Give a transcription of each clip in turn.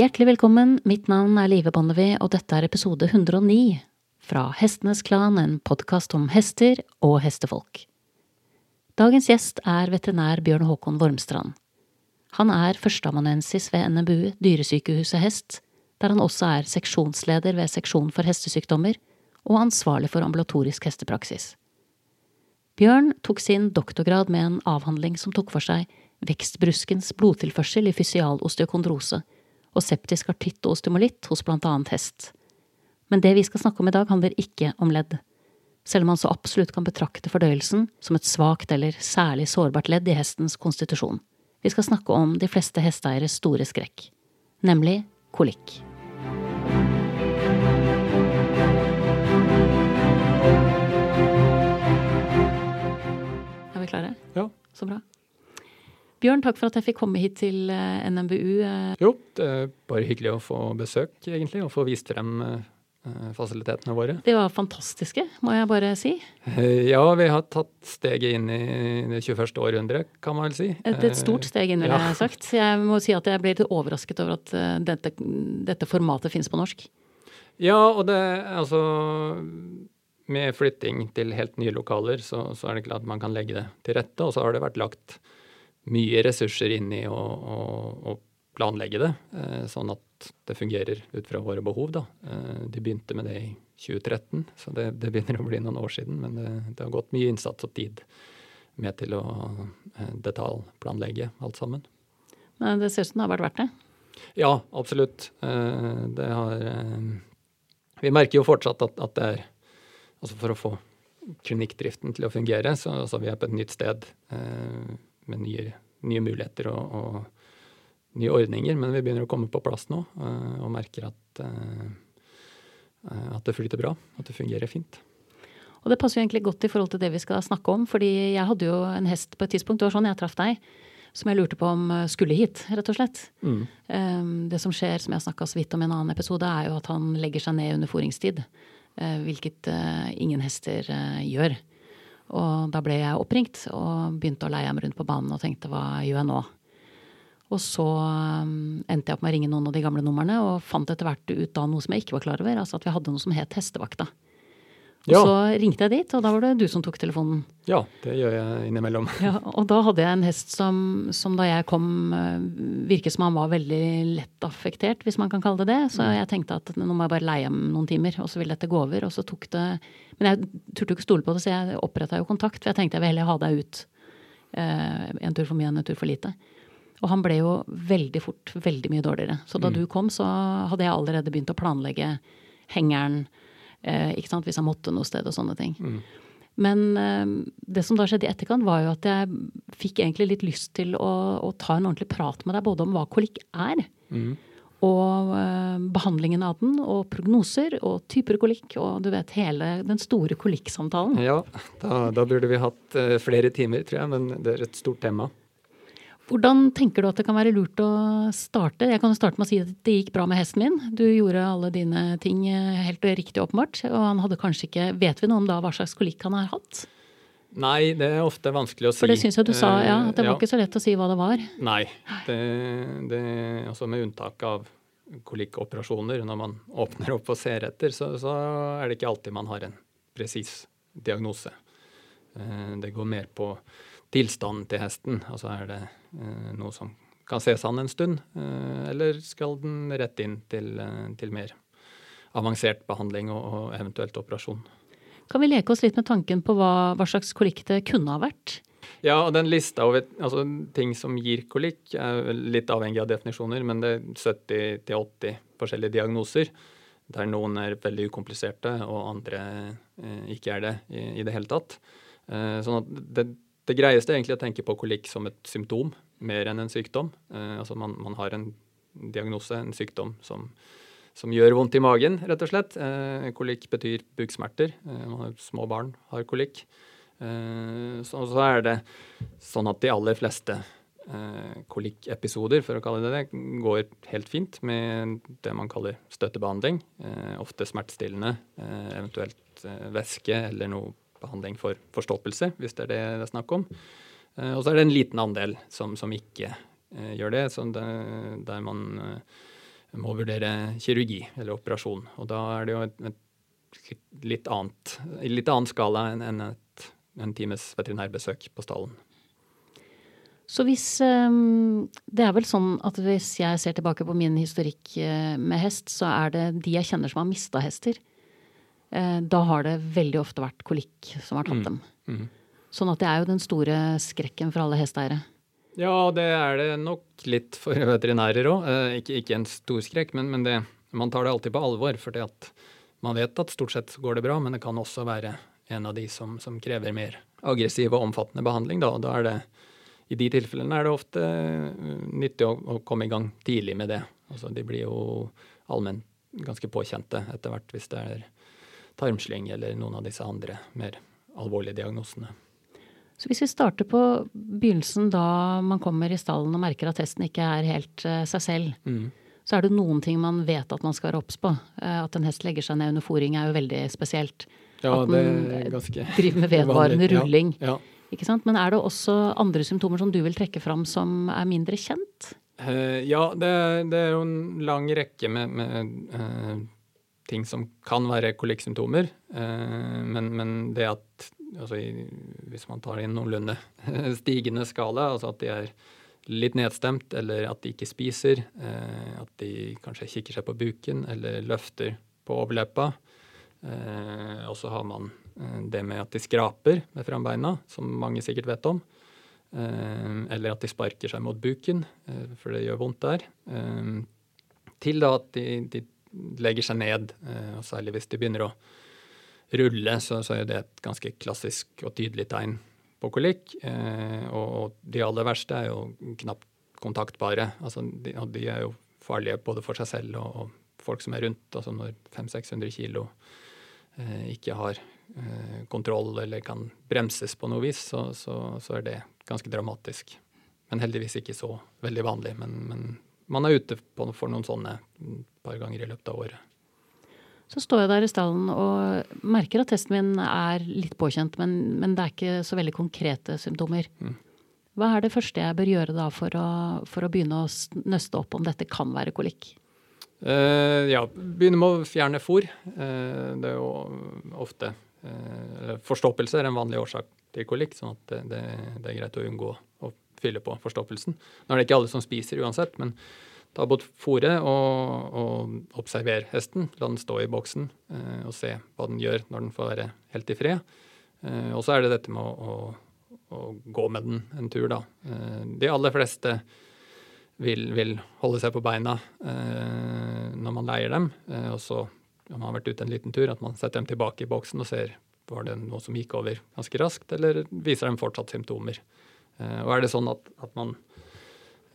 Hjertelig velkommen, mitt navn er Live Bonnevie, og dette er episode 109 fra Hestenes Klan, en podkast om hester og hestefolk. Dagens gjest er veterinær Bjørn Håkon Vormstrand. Han er førsteamanuensis ved NMBU Dyresykehuset Hest, der han også er seksjonsleder ved seksjon for hestesykdommer og ansvarlig for ambulatorisk hestepraksis. Bjørn tok sin doktorgrad med en avhandling som tok for seg vekstbruskens blodtilførsel i fysial osteokondrose og septisk artitt og ostemolitt hos blant annet hest. Men det vi skal snakke om i dag, handler ikke om ledd. Selv om man så absolutt kan betrakte fordøyelsen som et svakt eller særlig sårbart ledd i hestens konstitusjon. Vi skal snakke om de fleste hesteeieres store skrekk, nemlig kolikk. Er vi klare? Ja. Så bra. Bjørn, takk for at jeg fikk komme hit til eh, NMBU. eh. Jo, det er bare hyggelig å få besøk, egentlig, og få vist frem eh, fasilitetene våre. De var fantastiske, må jeg bare si. Ja, vi har tatt steget inn i det 21. århundre, kan man vel si. Et, et stort steg inn, ville ja. jeg sagt. Jeg må si at jeg ble litt overrasket over at dette, dette formatet finnes på norsk. Ja, og det altså Med flytting til helt nye lokaler, så, så er det klart at man kan legge det til rette. Og så har det vært lagt mye ressurser inn i å, å, å planlegge det, eh, sånn at det fungerer ut fra våre behov. Da. Eh, de begynte med det i 2013, så det, det begynner å bli noen år siden. Men det, det har gått mye innsats og tid med til å eh, detaljplanlegge alt sammen. Men det ser ut som det har vært verdt det. Ja, absolutt. Eh, Det har Vi merker jo fortsatt at, at det er Altså for å få klinikkdriften til å fungere, så altså vi er på et nytt sted eh, med nye, nye muligheter og, og nye ordninger. Men vi begynner å komme på plass nå eh, og merker at, eh, eh, at det flyter bra. At det fungerer fint. Og det passer jo egentlig godt i forhold til det vi skal snakke om, fordi jeg hadde jo en hest på et tidspunkt, det var sånn jeg traff deg, som jeg lurte på om skulle hit, rett og slett. Mm. Det som skjer, som jeg snakka så vidt om i en annen episode, er jo at han legger seg ned under fôringstid. eh, Hvilket ingen hester gjør. Og da ble jeg oppringt og begynte å leie ham rundt på banen og tenkte hva gjør jeg nå? Og så um, endte jeg opp med å ringe noen av de gamle numrene og fant etter hvert ut da noe som jeg ikke var klar over. Altså at vi hadde noe som het Hestevakta. Og Ja. så ringte jeg dit, og da var det du som tok telefonen. Ja, det gjør jeg innimellom. Ja, og da hadde jeg en hest som, som da jeg kom, eh, virket som han var veldig lett affektert, hvis man kan kalle det det. Så jeg tenkte at nå må jeg bare leie ham noen timer, og så vil dette gå over. Og så tok det Men jeg turte jo ikke stole på det, så jeg oppretta jo kontakt. For jeg tenkte jeg vil heller ha deg ut eh, en tur for mye enn en tur for lite. Og han ble jo veldig fort veldig mye dårligere. Så da du kom, så hadde jeg allerede begynt å planlegge hengeren, eh, ikke sant, hvis han måtte noe sted og sånne ting. Men eh, det som da skjedde i etterkant, var jo at jeg fikk egentlig litt lyst til å, å ta en ordentlig prat med deg, både om hva kolikk er, og eh, behandlingen av den, og prognoser, og typer kolikk, og du vet hele den store kolikksamtalen. Ja, da, da burde vi hatt eh, flere timer, tror jeg, men det er et stort tema. Hvordan tenker du at det kan være lurt å starte? Jeg kan jo starte med å si at det gikk bra med hesten min. Du gjorde alle dine ting eh, helt riktig åpenbart. Og han hadde kanskje ikke Vet vi noe om da hva slags kolikk han har hatt? Nei, det er ofte vanskelig å si. For det syns jeg du sa, ja. At det var Eh, ikke så lett å si hva det var. Nei. Det, det, altså med unntak av kolikkoperasjoner, når man åpner opp og ser etter, så, så er det ikke alltid man har en presis diagnose. Eh, Det går mer på tilstanden til hesten. Altså er det eh, noe som kan ses an en stund, eh, eller skal den rett inn til, eh, til mer avansert behandling og, og eventuelt operasjon. Kan vi leke oss litt med tanken på hva, hva slags kolikk det kunne ha vært? Ja, og den lista over altså, ting som gir kolikk, er litt avhengig av definisjoner, men det er 70-80 forskjellige diagnoser. Der noen er veldig ukompliserte, og andre eh, ikke er det i, i det hele tatt. Eh, sånn at det, det greieste er egentlig å tenke på kolikk som et symptom, mer enn en sykdom. Eh, altså man, man har en diagnose, en sykdom, som, som gjør vondt i magen, rett og slett. Eh, kolikk betyr buksmerter. Eh, små barn har kolikk. Eh, så, så er det sånn at de aller fleste eh, kolikkepisoder, for å kalle det det, går helt fint med det man kaller støttebehandling. Eh, ofte smertestillende, eventuelt væske eller noe behandling for forstoppelse, hvis det er det det er snakk om. Eh, og så er det en liten andel som, som ikke eh, gjør det, det, der man eh, må vurdere kirurgi eller operasjon. Og da er det jo et, et litt annet, litt annen skala enn en et, en times veterinærbesøk på stallen. Så hvis um, Det er vel sånn at hvis jeg ser tilbake på min historikk med hest, så er det de jeg kjenner som har mista hester. Uh, da har det veldig ofte vært kolikk som har tatt mm. dem. Mm. Sånn at det er jo den store skrekken for alle hesteeiere. Ja, det er det nok litt for veterinærer òg. Eh, ikke, ikke, en stor skrekk, men, men det, man tar det alltid på alvor. For man vet at stort sett går det bra, men det kan også være en av de som, som krever mer aggressiv og omfattende behandling. Da, da er det i de tilfellene er det ofte eh, nyttig å, å komme i gang tidlig med det. Altså, de blir jo allment ganske påkjente etter hvert hvis det er tarmslyng eller noen av disse andre mer alvorlige diagnosene. Så hvis vi starter på begynnelsen da man kommer i stallen og merker at hesten ikke er helt uh, seg selv, mm. så er det noen ting man vet at man skal være obs på. Uh, at en hest legger seg ned under fòring er jo veldig spesielt. Ja, at den driver med vedvarende rulling. Ja, ja. Ikke sant? Men er det også andre symptomer som du vil trekke fram som er mindre kjent? Ja, det, det, er jo en lang rekke med, med ting som kan være kolikksymptomer. Uh, men, men, det at altså, Hvis man tar inn noenlunde stigende skala, altså at de er litt nedstemt, eller at de ikke spiser, at de kanskje kikker seg på buken eller løfter på overleppa, og så har man Eh, det med at de skraper med frambeina, som mange sikkert vet om. Eh, eller at de sparker seg mot buken, eh, for det gjør vondt der. Til da at de, de legger seg ned, og særlig hvis de begynner å rulle, så, så er det et ganske klassisk og tydelig tegn på kolikk. Og de aller verste er jo knapt kontaktbare. Altså, de, og de er jo farlige både for seg selv og, og folk som er rundt. Altså når 500-600 kilo eh, ikke har Eh, kontroll eller kan bremses på noe vis, så, så, så, er det ganske dramatisk. Men heldigvis ikke så veldig vanlig. Men, men man er ute på, for noen sånne et par ganger i løpet av året. Så står jeg der i stallen og merker at testen min er litt påkjent, men, men det er ikke så veldig konkrete symptomer. Mm. Hva er det første jeg bør gjøre da for å, for å begynne å nøste opp om dette kan være kolikk? Uh, ja, begynne med å fjerne fôr. Uh, det er jo ofte Eh, forstoppelse er en vanlig årsak til kolikk, sånn at det, det, det, er greit å unngå fylle på forstoppelsen. Nå er det ikke alle som spiser uansett, men ta bort fôret og, og observer hesten. La den stå i boksen eh, og se hva den gjør når den får være helt i fred. Eh, og så er det dette med å, å, å, gå med den en tur, da. Eh, de aller fleste vil, vil, holde seg på beina eh, når man leier dem, eh, og så om man har vært ute en liten tur, at man setter dem tilbake i boksen og ser var det noe som gikk over ganske raskt, eller viser dem fortsatt symptomer. Eh, og er det sånn at, at man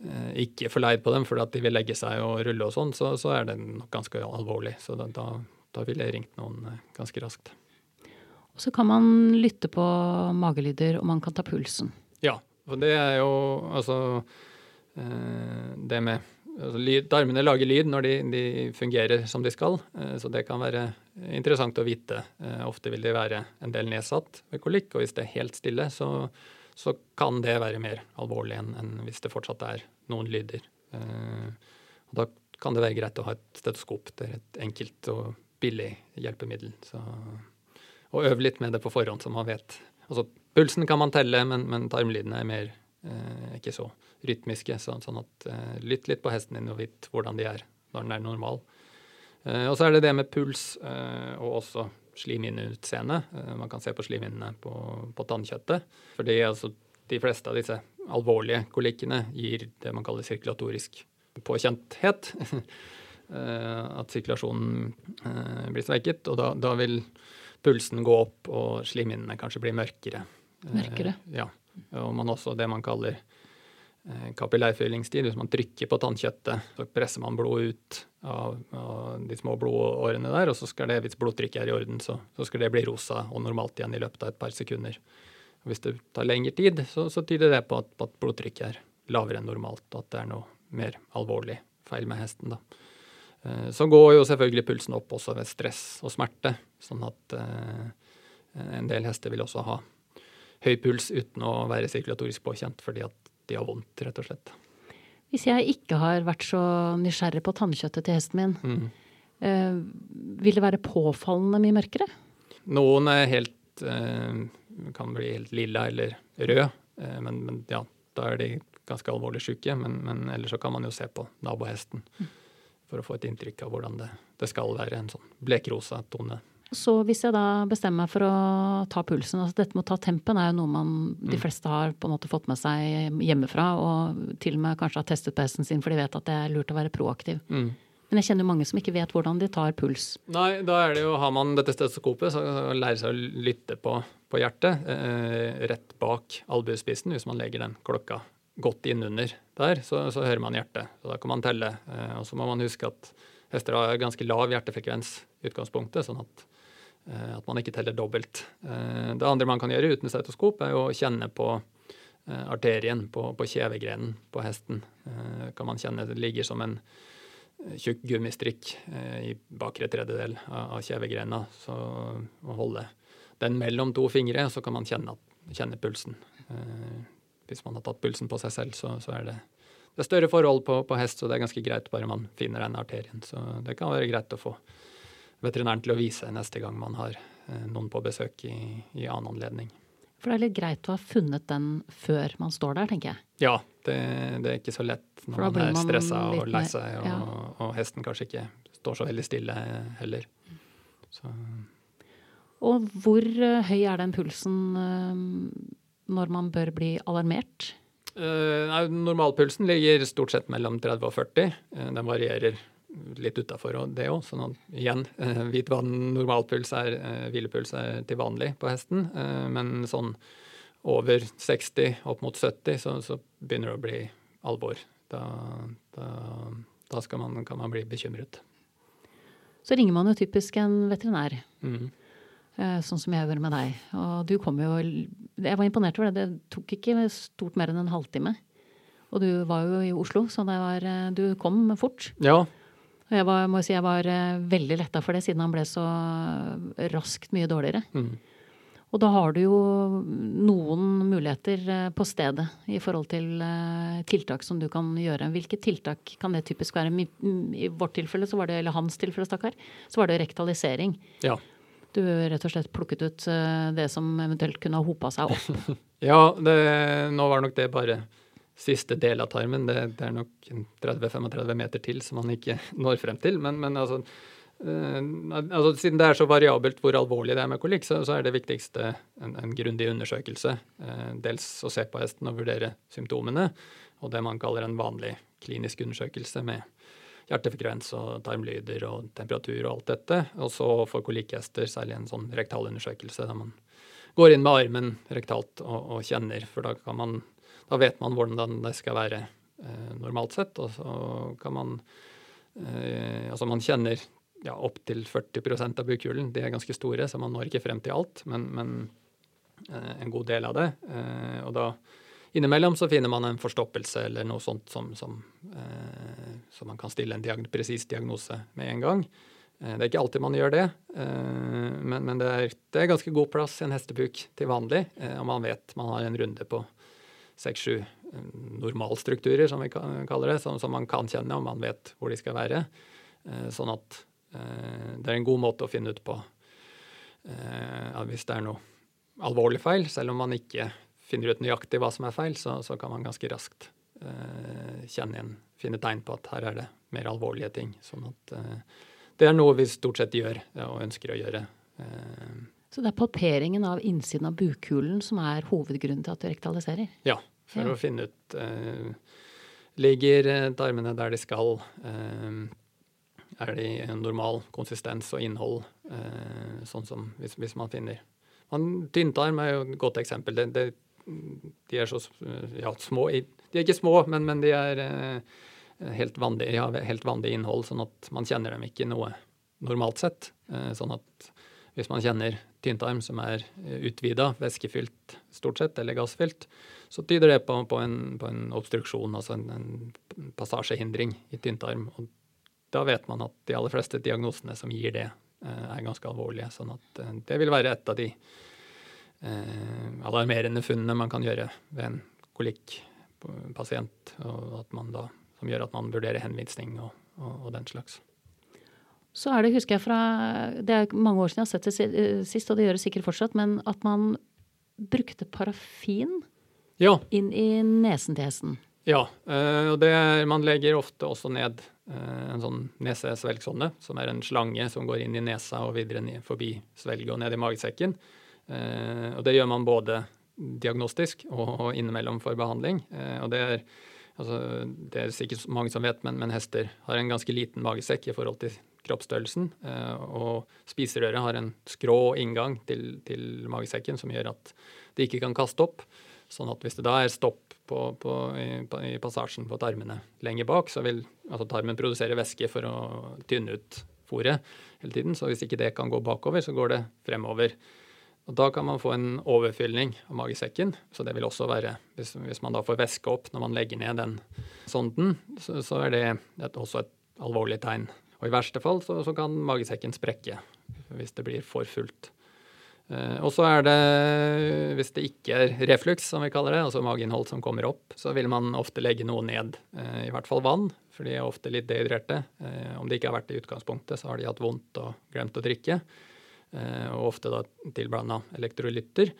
eh, ikke får leid på dem fordi at de vil legge seg og rulle og sånn, så, så, er det nok ganske alvorlig. Så da, da, ville jeg ringt noen eh, ganske raskt. Og så kan man lytte på magelyder, og man kan ta pulsen. Ja, og det er jo altså Det med altså, lyd, Armene lager lyd når de, de, fungerer som de skal, så det kan være interessant å vite. Ofte vil de være en del nedsatt ved kolikk, og hvis det er helt stille, så, så kan det være mer alvorlig enn, enn hvis det fortsatt er noen lyder. Eh, og da kan det være greit å ha et stetoskop. Det er et enkelt og billig hjelpemiddel. Så, og øve litt med det på forhånd, så man vet. Altså, pulsen kan man telle, men, men tarmlydene er mer eh, ikke så rytmiske. Så, sånn at eh, lytt litt på hesten din og vit hvordan de er når den er normal. Eh, og så er det det med puls eh, og også slimhinneutseende. Eh, man kan se på slimhinnene på, på tannkjøttet. Fordi altså, de fleste av disse alvorlige kolikkene gir det man kaller sirkulatorisk påkjenthet. Eh, at sirkulasjonen eh, blir svekket, og da, da, vil pulsen gå opp og slimhinnene kanskje blir mørkere. Mørkere? ja. Og man også det man kaller kapillærfyllingstid. Hvis man trykker på tannkjøttet, så presser man blodet ut av, av, de små blodårene der, og så skal det, hvis blodtrykket er i orden, så, så, skal det bli rosa og normalt igjen i løpet av et par sekunder. Og hvis det tar lengre tid, så, så tyder det på at, på at, blodtrykket er lavere enn normalt, og at det er noe mer alvorlig feil med hesten. da. Eh, så går jo selvfølgelig pulsen opp også ved stress og smerte, sånn at eh, en del hester vil også ha høy puls uten å være sirkulatorisk påkjent, fordi at de har vondt, rett og slett. Hvis jeg ikke har vært så nysgjerrig på tannkjøttet til hesten min, Mm. eh, vil det være påfallende mye mørkere? Noen er helt eh, kan bli helt lilla eller rød, eh, men, men ja, da er de ganske alvorlig syke. Men, men ellers så kan man jo se på nabohesten for å få et inntrykk av hvordan det, det skal være. En sånn blekrosa tone. Så hvis jeg da bestemmer meg for å ta pulsen altså Dette med å ta tempen er jo noe man de fleste har på en måte fått med seg hjemmefra, og til og med kanskje har testet på hesten sin, for de vet at det er lurt å være proaktiv. Mm. Men jeg kjenner jo mange som ikke vet hvordan de tar puls. Nei, da er det jo, har man dette stetoskopet, så lærer seg å lytte på, på hjertet. Eh, rett bak albuespissen, hvis man legger den klokka godt innunder der, så, så hører man hjertet. Så da kan man telle. Eh, og så må man huske at hester har ganske lav hjertefrekvens i utgangspunktet, sånn at, at man ikke teller dobbelt. Eh, det andre man kan gjøre uten stetoskop, er å kjenne på eh, arterien på, på kjevegrenen på hesten. Eh, kan man kjenne det ligger som en tjukk gummistrikk eh, i bakre tredjedel av, kjevegrena. Så å holde den mellom to fingre, så kan man kjenne, kjenne pulsen. Eh, hvis man har tatt pulsen på seg selv, så, så er det, det er større forhold på, på hest, så det er ganske greit bare man finner den arterien. Så det kan være greit å få veterinæren til å vise neste gang man har eh, noen på besøk i, i annen anledning. For det er litt greit å ha funnet den før man står der, tenker jeg. Ja, det, det er ikke så lett når man er stressa man og lei seg, og, ja. og hesten kanskje ikke står så veldig stille heller. Så, Og hvor eh, høy er den pulsen eh, når man bør bli alarmert? normalpulsen ligger stort sett mellom 30 og 40. Eh, den varierer litt utafor det òg, sånn at igjen, hvit vann, normalpuls er, eh, hvilepuls er til vanlig på hesten, eh, men sånn over 60, opp mot 70, så, så begynner det å bli alvor. Da, da, da skal man, kan man bli bekymret. Så ringer man jo typisk en veterinær, Mm. eh, sånn som jeg gjør med deg. Og du kom jo Jeg var imponert over det. Det tok ikke stort mer enn en halvtime. Og du var jo i Oslo, så det var, eh, du kom fort. Ja, Og jeg var, må si jeg var eh, veldig letta for det, siden han ble så raskt mye dårligere. Mm. Og da har du jo noen muligheter eh, på stedet i forhold til eh, tiltak som du kan gjøre. Hvilke tiltak kan det typisk være? I i vårt tilfelle, så var det, eller hans tilfelle, stakkar, så var det rektalisering. Ja. Du rett og slett plukket ut det som eventuelt kunne ha hopa seg opp. Ja, det, nå var nok det bare siste del av tarmen. Det, det er nok 30-35 meter til som man ikke når frem til. Men, men altså, eh, altså, siden det er så variabelt hvor alvorlig det er med kolikk, så, så er det viktigste en, en grundig undersøkelse. Eh, dels å se på hesten og vurdere symptomene, og det man kaller en vanlig klinisk undersøkelse med hjertefrekvens og tarmlyder og temperatur og alt dette. Og så for kolikkhester særlig en sånn rektalundersøkelse der man går inn med armen rektalt og, og kjenner, for da, kan man, da vet man hvordan det skal være eh, normalt sett. Og så kan man eh, Altså man kjenner ja, opptil 40% av bukhulen. De er ganske store, så man når ikke frem til alt, men, men eh, en god del av det. Og da innimellom så finner man en forstoppelse eller noe sånt som, som, så man kan stille en diagn presis diagnose med en gang. Det er ikke alltid man gjør det, men, det, er, det er ganske god plass i en hestebuk til vanlig. Og man vet man har en runde på seks-sju normalstrukturer, som vi kaller det, som, som man kan kjenne, og man vet hvor de skal være. Eh, Sånn at eh, det er en god måte å finne ut på eh, at hvis det er noe alvorlig feil, selv om man ikke finner ut nøyaktig hva som er feil, så, så kan man ganske raskt eh, kjenne igjen, finne tegn på at her er det mer alvorlige ting. Sånn at eh, det er noe vi stort sett gjør og ønsker å gjøre. Eh, Så det er palperingen av innsiden av bukhulen som er hovedgrunnen til at du rektaliserer? ja, for Ja. å finne ut eh, Ligger eh, tarmene der de skal? Eh, er de en normal konsistens og innhold? Eh, sånn som hvis, hvis man finner man, Tynntarm er jo et godt eksempel. Det, det, de er så ja, små i, De er ikke små, men, men de er eh, helt vanlig, har helt vanlig innhold, sånn at man kjenner dem ikke noe normalt sett. Eh, sånn at hvis man kjenner tynntarm som er utvida, væskefylt stort sett, eller gassfylt, så tyder det på, på, en, på en obstruksjon, altså en, en passasjehindring i tynntarm. Og da vet man at de aller fleste diagnosene som gir det, eh, er ganske alvorlige. Sånn at eh, det vil være et av de eh, alarmerende funnene man kan gjøre ved en pasient, og at man da, som gjør at man vurderer henvisning og, og, og den slags. Så er det, husker jeg fra Det er mange år siden jeg har sett det eh, sist, og det gjør det sikkert fortsatt, men at man brukte parafin ja. inn i nesen til hesten. Ja, og det man legger ofte også ned en sånn nesesvelgsonde, som er en slange som går inn i nesa og videre ned forbi svelget og ned i magesekken. Og det gjør man både diagnostisk og innimellom for behandling. Og det er Altså, det er sikkert mange som vet, men, men, hester har en ganske liten magesekk i forhold til kroppsstørrelsen. Eh, og spiserøret har en skrå inngang til, til, magesekken som gjør at det ikke kan kaste opp. Sånn at hvis det da er stopp på, på, i, i, passasjen på tarmene lenger bak, så vil altså tarmen produsere væske for å tynne ut fôret hele tiden. Så hvis ikke det kan gå bakover, så går det fremover. Og Da kan man få en overfylling av magesekken. Så det vil også være, hvis, hvis man da får væske opp når man legger ned den sonden, så, så er det et, også et alvorlig tegn. Og i verste fall så, så, kan magesekken sprekke hvis det blir for fullt. Eh, og så er det, hvis det ikke er refluks, som vi kaller det, altså mageinnhold som kommer opp, så vil man ofte legge noe ned. Eh, I hvert fall vann, for de er ofte litt dehydrerte. Eh, om det ikke har vært det i utgangspunktet, så har de hatt vondt og glemt å drikke. Eh, og ofte da tilblanda elektrolytter.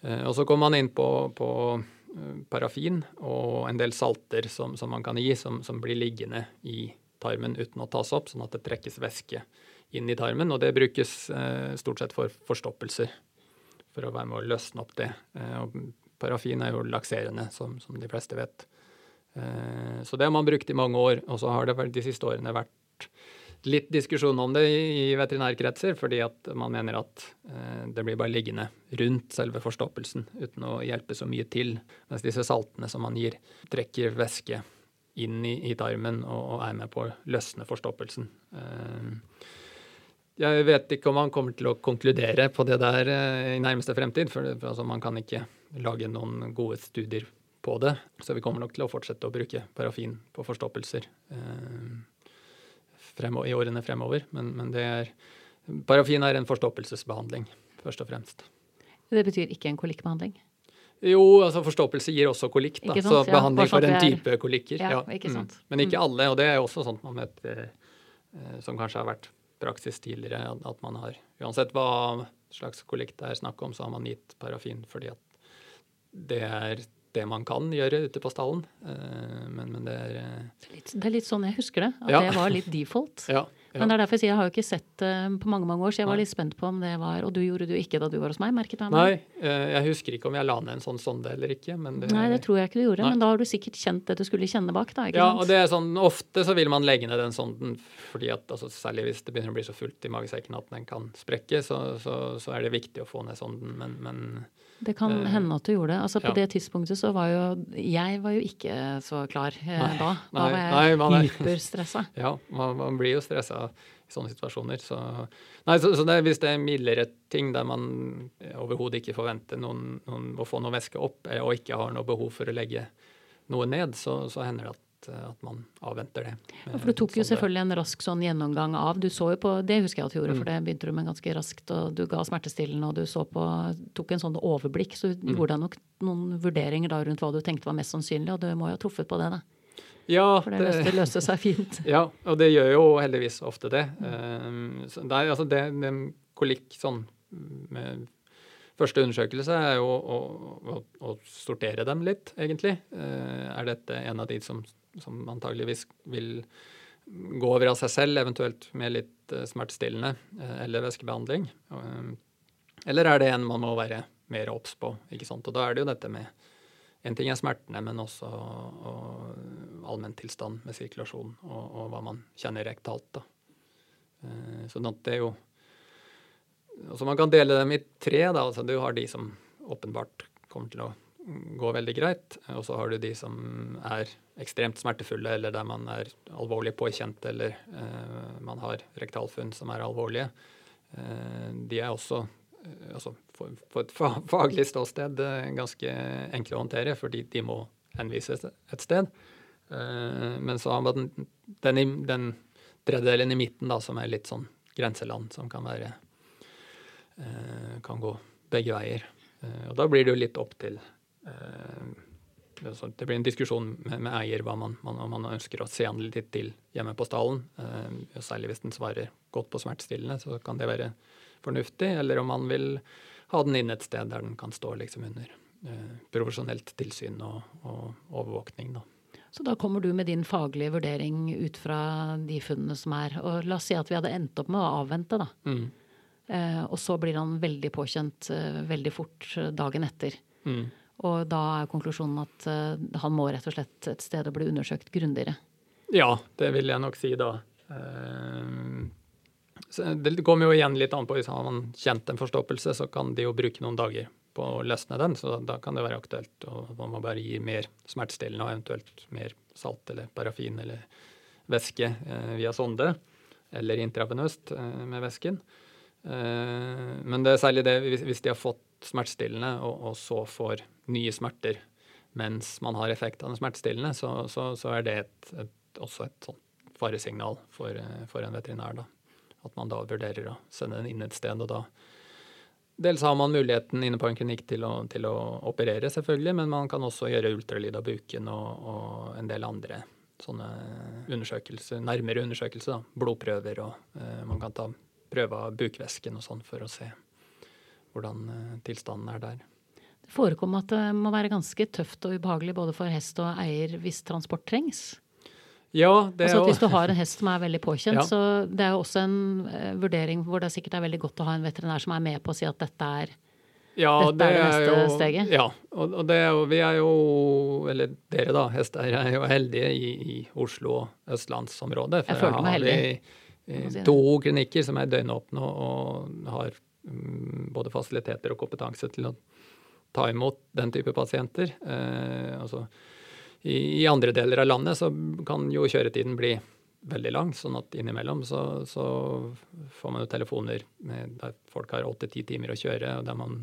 Eh, og så kommer man inn på, på eh, parafin og en del salter som, som man kan gi, som, som, blir liggende i tarmen uten å tas opp, sånn at det trekkes væske inn i tarmen. Og det brukes stort sett for forstoppelser, for å være med å løsne opp det. og parafin er jo lakserende, som, som de fleste vet. så det har man brukt i mange år, og så har det de siste årene vært litt diskusjon om det i veterinærkretser, fordi at man mener at eh, det blir bare liggende rundt selve forstoppelsen uten å hjelpe så mye til. Mens disse saltene som man gir, trekker væske inn i, i tarmen og, og, er med på å løsne forstoppelsen. Eh, jeg vet ikke om man kommer til å konkludere på det der eh, i nærmeste fremtid, for, for altså, man kan ikke lage noen gode studier på det. Så vi kommer nok til å fortsette å bruke parafin på forstoppelser. Eh, fremover, i årene fremover. Men, men er, parafin er en forstoppelsesbehandling, først og fremst. Det betyr ikke en kolikkbehandling? Jo, altså forstoppelse gir også kolikk. da, Så behandling for en type kolikker. Ja, ikke mm. sant. Mm. Men ikke alle, og det er jo også sånt man vet eh, eh, som kanskje har vært praksis tidligere, at man har Uansett hva slags kolikk det er snakk om, så har man gitt parafin fordi at det er det man kan gjøre ute på stallen. Eh, men, men det er eh, Det er litt sånn jeg husker det. At ja. det var litt default. ja, ja. Men det er derfor jeg sier jeg har jo ikke sett det på mange mange år, så jeg var litt spent på om det var Og du gjorde det jo ikke da du var hos meg, merket jeg meg. Nei, eh, jeg husker ikke om jeg la ned en sånn sonde eller ikke. Det, Nei, det tror jeg ikke du gjorde, nei. men da har du sikkert kjent det du skulle kjenne bak. da, Ja, sant? og det er sånn, ofte så vil man legge ned den sonden fordi at altså, særlig hvis det begynner å bli så fullt i magesekken at den kan sprekke, så, så, så er det viktig å få ned sonden, men, men det kan uh, hende at du gjorde det. Altså På ja. det tidspunktet så var jo Jeg var jo ikke så klar eh, nei, da. Da var jeg nei, hyperstressa. ja, man, man, blir jo stressa i sånne situasjoner. Så, nei, så, så det, hvis det er mildere ting der man overhodet ikke forventer noen, noen, å få noe væske opp, eh, og ikke har noe behov for å legge noe ned, så, så hender det at Eh, at man avventer det. Ja, for Du tok jo selvfølgelig en rask sånn gjennomgang av du så jo på, Det husker jeg at du gjorde, mm. for det begynte du med ganske raskt. og Du ga smertestillende og du så på, tok en sånn overblikk. Så du mm. gjorde deg nok noen vurderinger da rundt hva du tenkte var mest sannsynlig, og du må jo ha truffet på det, da. Ja, for det, det løste seg fint. Ja, og det gjør jo heldigvis ofte det. Um, det, er, altså det, det kolikk sånn med Første undersøkelse er jo å, å, å, sortere dem litt, egentlig. Uh, er dette en av de som som antageligvis vil gå over av seg selv, eventuelt med litt eh, smertestillende eh, eller væskebehandling? Eh, eller er det en man må være mer obs på? ikke sant? Og da er det jo dette med En ting er smertene, men også allmenntilstand med sirkulasjon og, og, hva man kjenner rektalt. da. Sånn at det er jo Altså Man kan dele dem i tre. da, altså Du har de som åpenbart kommer til å gå veldig greit. Og så har du de som er ekstremt smertefulle, eller der man er alvorlig påkjent, eller eh, man har rektalfunn som er alvorlige. Eh, de er også altså, for, på et faglig ståsted eh, ganske enkle å håndtere, fordi de må henvises et sted. Eh, men så har man den, den, tredjedelen i midten da, som er litt sånn grenseland, som kan være eh, kan gå begge veier. Og da blir det jo litt opp til Eh, det blir en diskusjon med, med eier hva man, man, om man ønsker å se an litt til hjemme på stallen. Eh, særlig hvis den svarer godt på smertestillende, så kan det være fornuftig. Eller om man vil ha den inn et sted der den kan stå liksom under eh, profesjonelt tilsyn og, og overvåkning. Da. Så da kommer du med din faglige vurdering ut fra de funnene som er. Og la oss si at vi hadde endt opp med å avvente, da. Mm. Eh, og så blir han veldig påkjent eh, veldig fort eh, dagen etter. Mm. Og da er konklusjonen at uh, han må rett og slett et sted og bli undersøkt grundigere. Ja, det vil jeg nok si da. Uh, det kommer jo igjen litt an på hvis man har kjent en forstoppelse, så kan de jo bruke noen dager på å løsne den. Så da kan det være aktuelt. Og man bare gi mer smertestillende og eventuelt mer salt eller parafin eller væske uh, via sonde. Eller intravenøst med væsken. men det er særlig det hvis de har fått smertestillende og så får nye smerter mens man har effekt av den smertestillende, så, så, så er det et, et, også et sånt faresignal for, eh, for, en veterinær. Da. At man da vurderer å sende den inn et sted. og da Dels har man muligheten inne på en klinikk til å, til å operere, selvfølgelig, men man kan også gjøre ultralyd av buken og, og en del andre sånne undersøkelser, nærmere undersøkelser. Blodprøver, og eh, man kan ta prøve av bukvæsken og sånn for å se hvordan eh, tilstanden er der. Det forekommer at det må være ganske tøft og ubehagelig både for hest og eier hvis transport trengs. Ja, det altså at Hvis du har en hest som er veldig påkjent, ja. så det er jo også en uh, vurdering hvor det sikkert er veldig godt å ha en veterinær som er med på å si at dette er, ja, dette det, er det neste jo, steget. Ja, og, og det er jo, vi er jo, eller dere da, hesteeiere, er jo heldige i, i Oslo og østlandsområdet. For jeg føler meg heldig. Vi, eh, to klinikker som er døgnåpne og har um, både fasiliteter og kompetanse til å ta imot den type pasienter. Eh, altså, i, i, andre deler av landet så kan jo kjøretiden bli veldig lang, sånn at innimellom så, så får man jo telefoner med, der folk har åtte ti timer å kjøre, og der man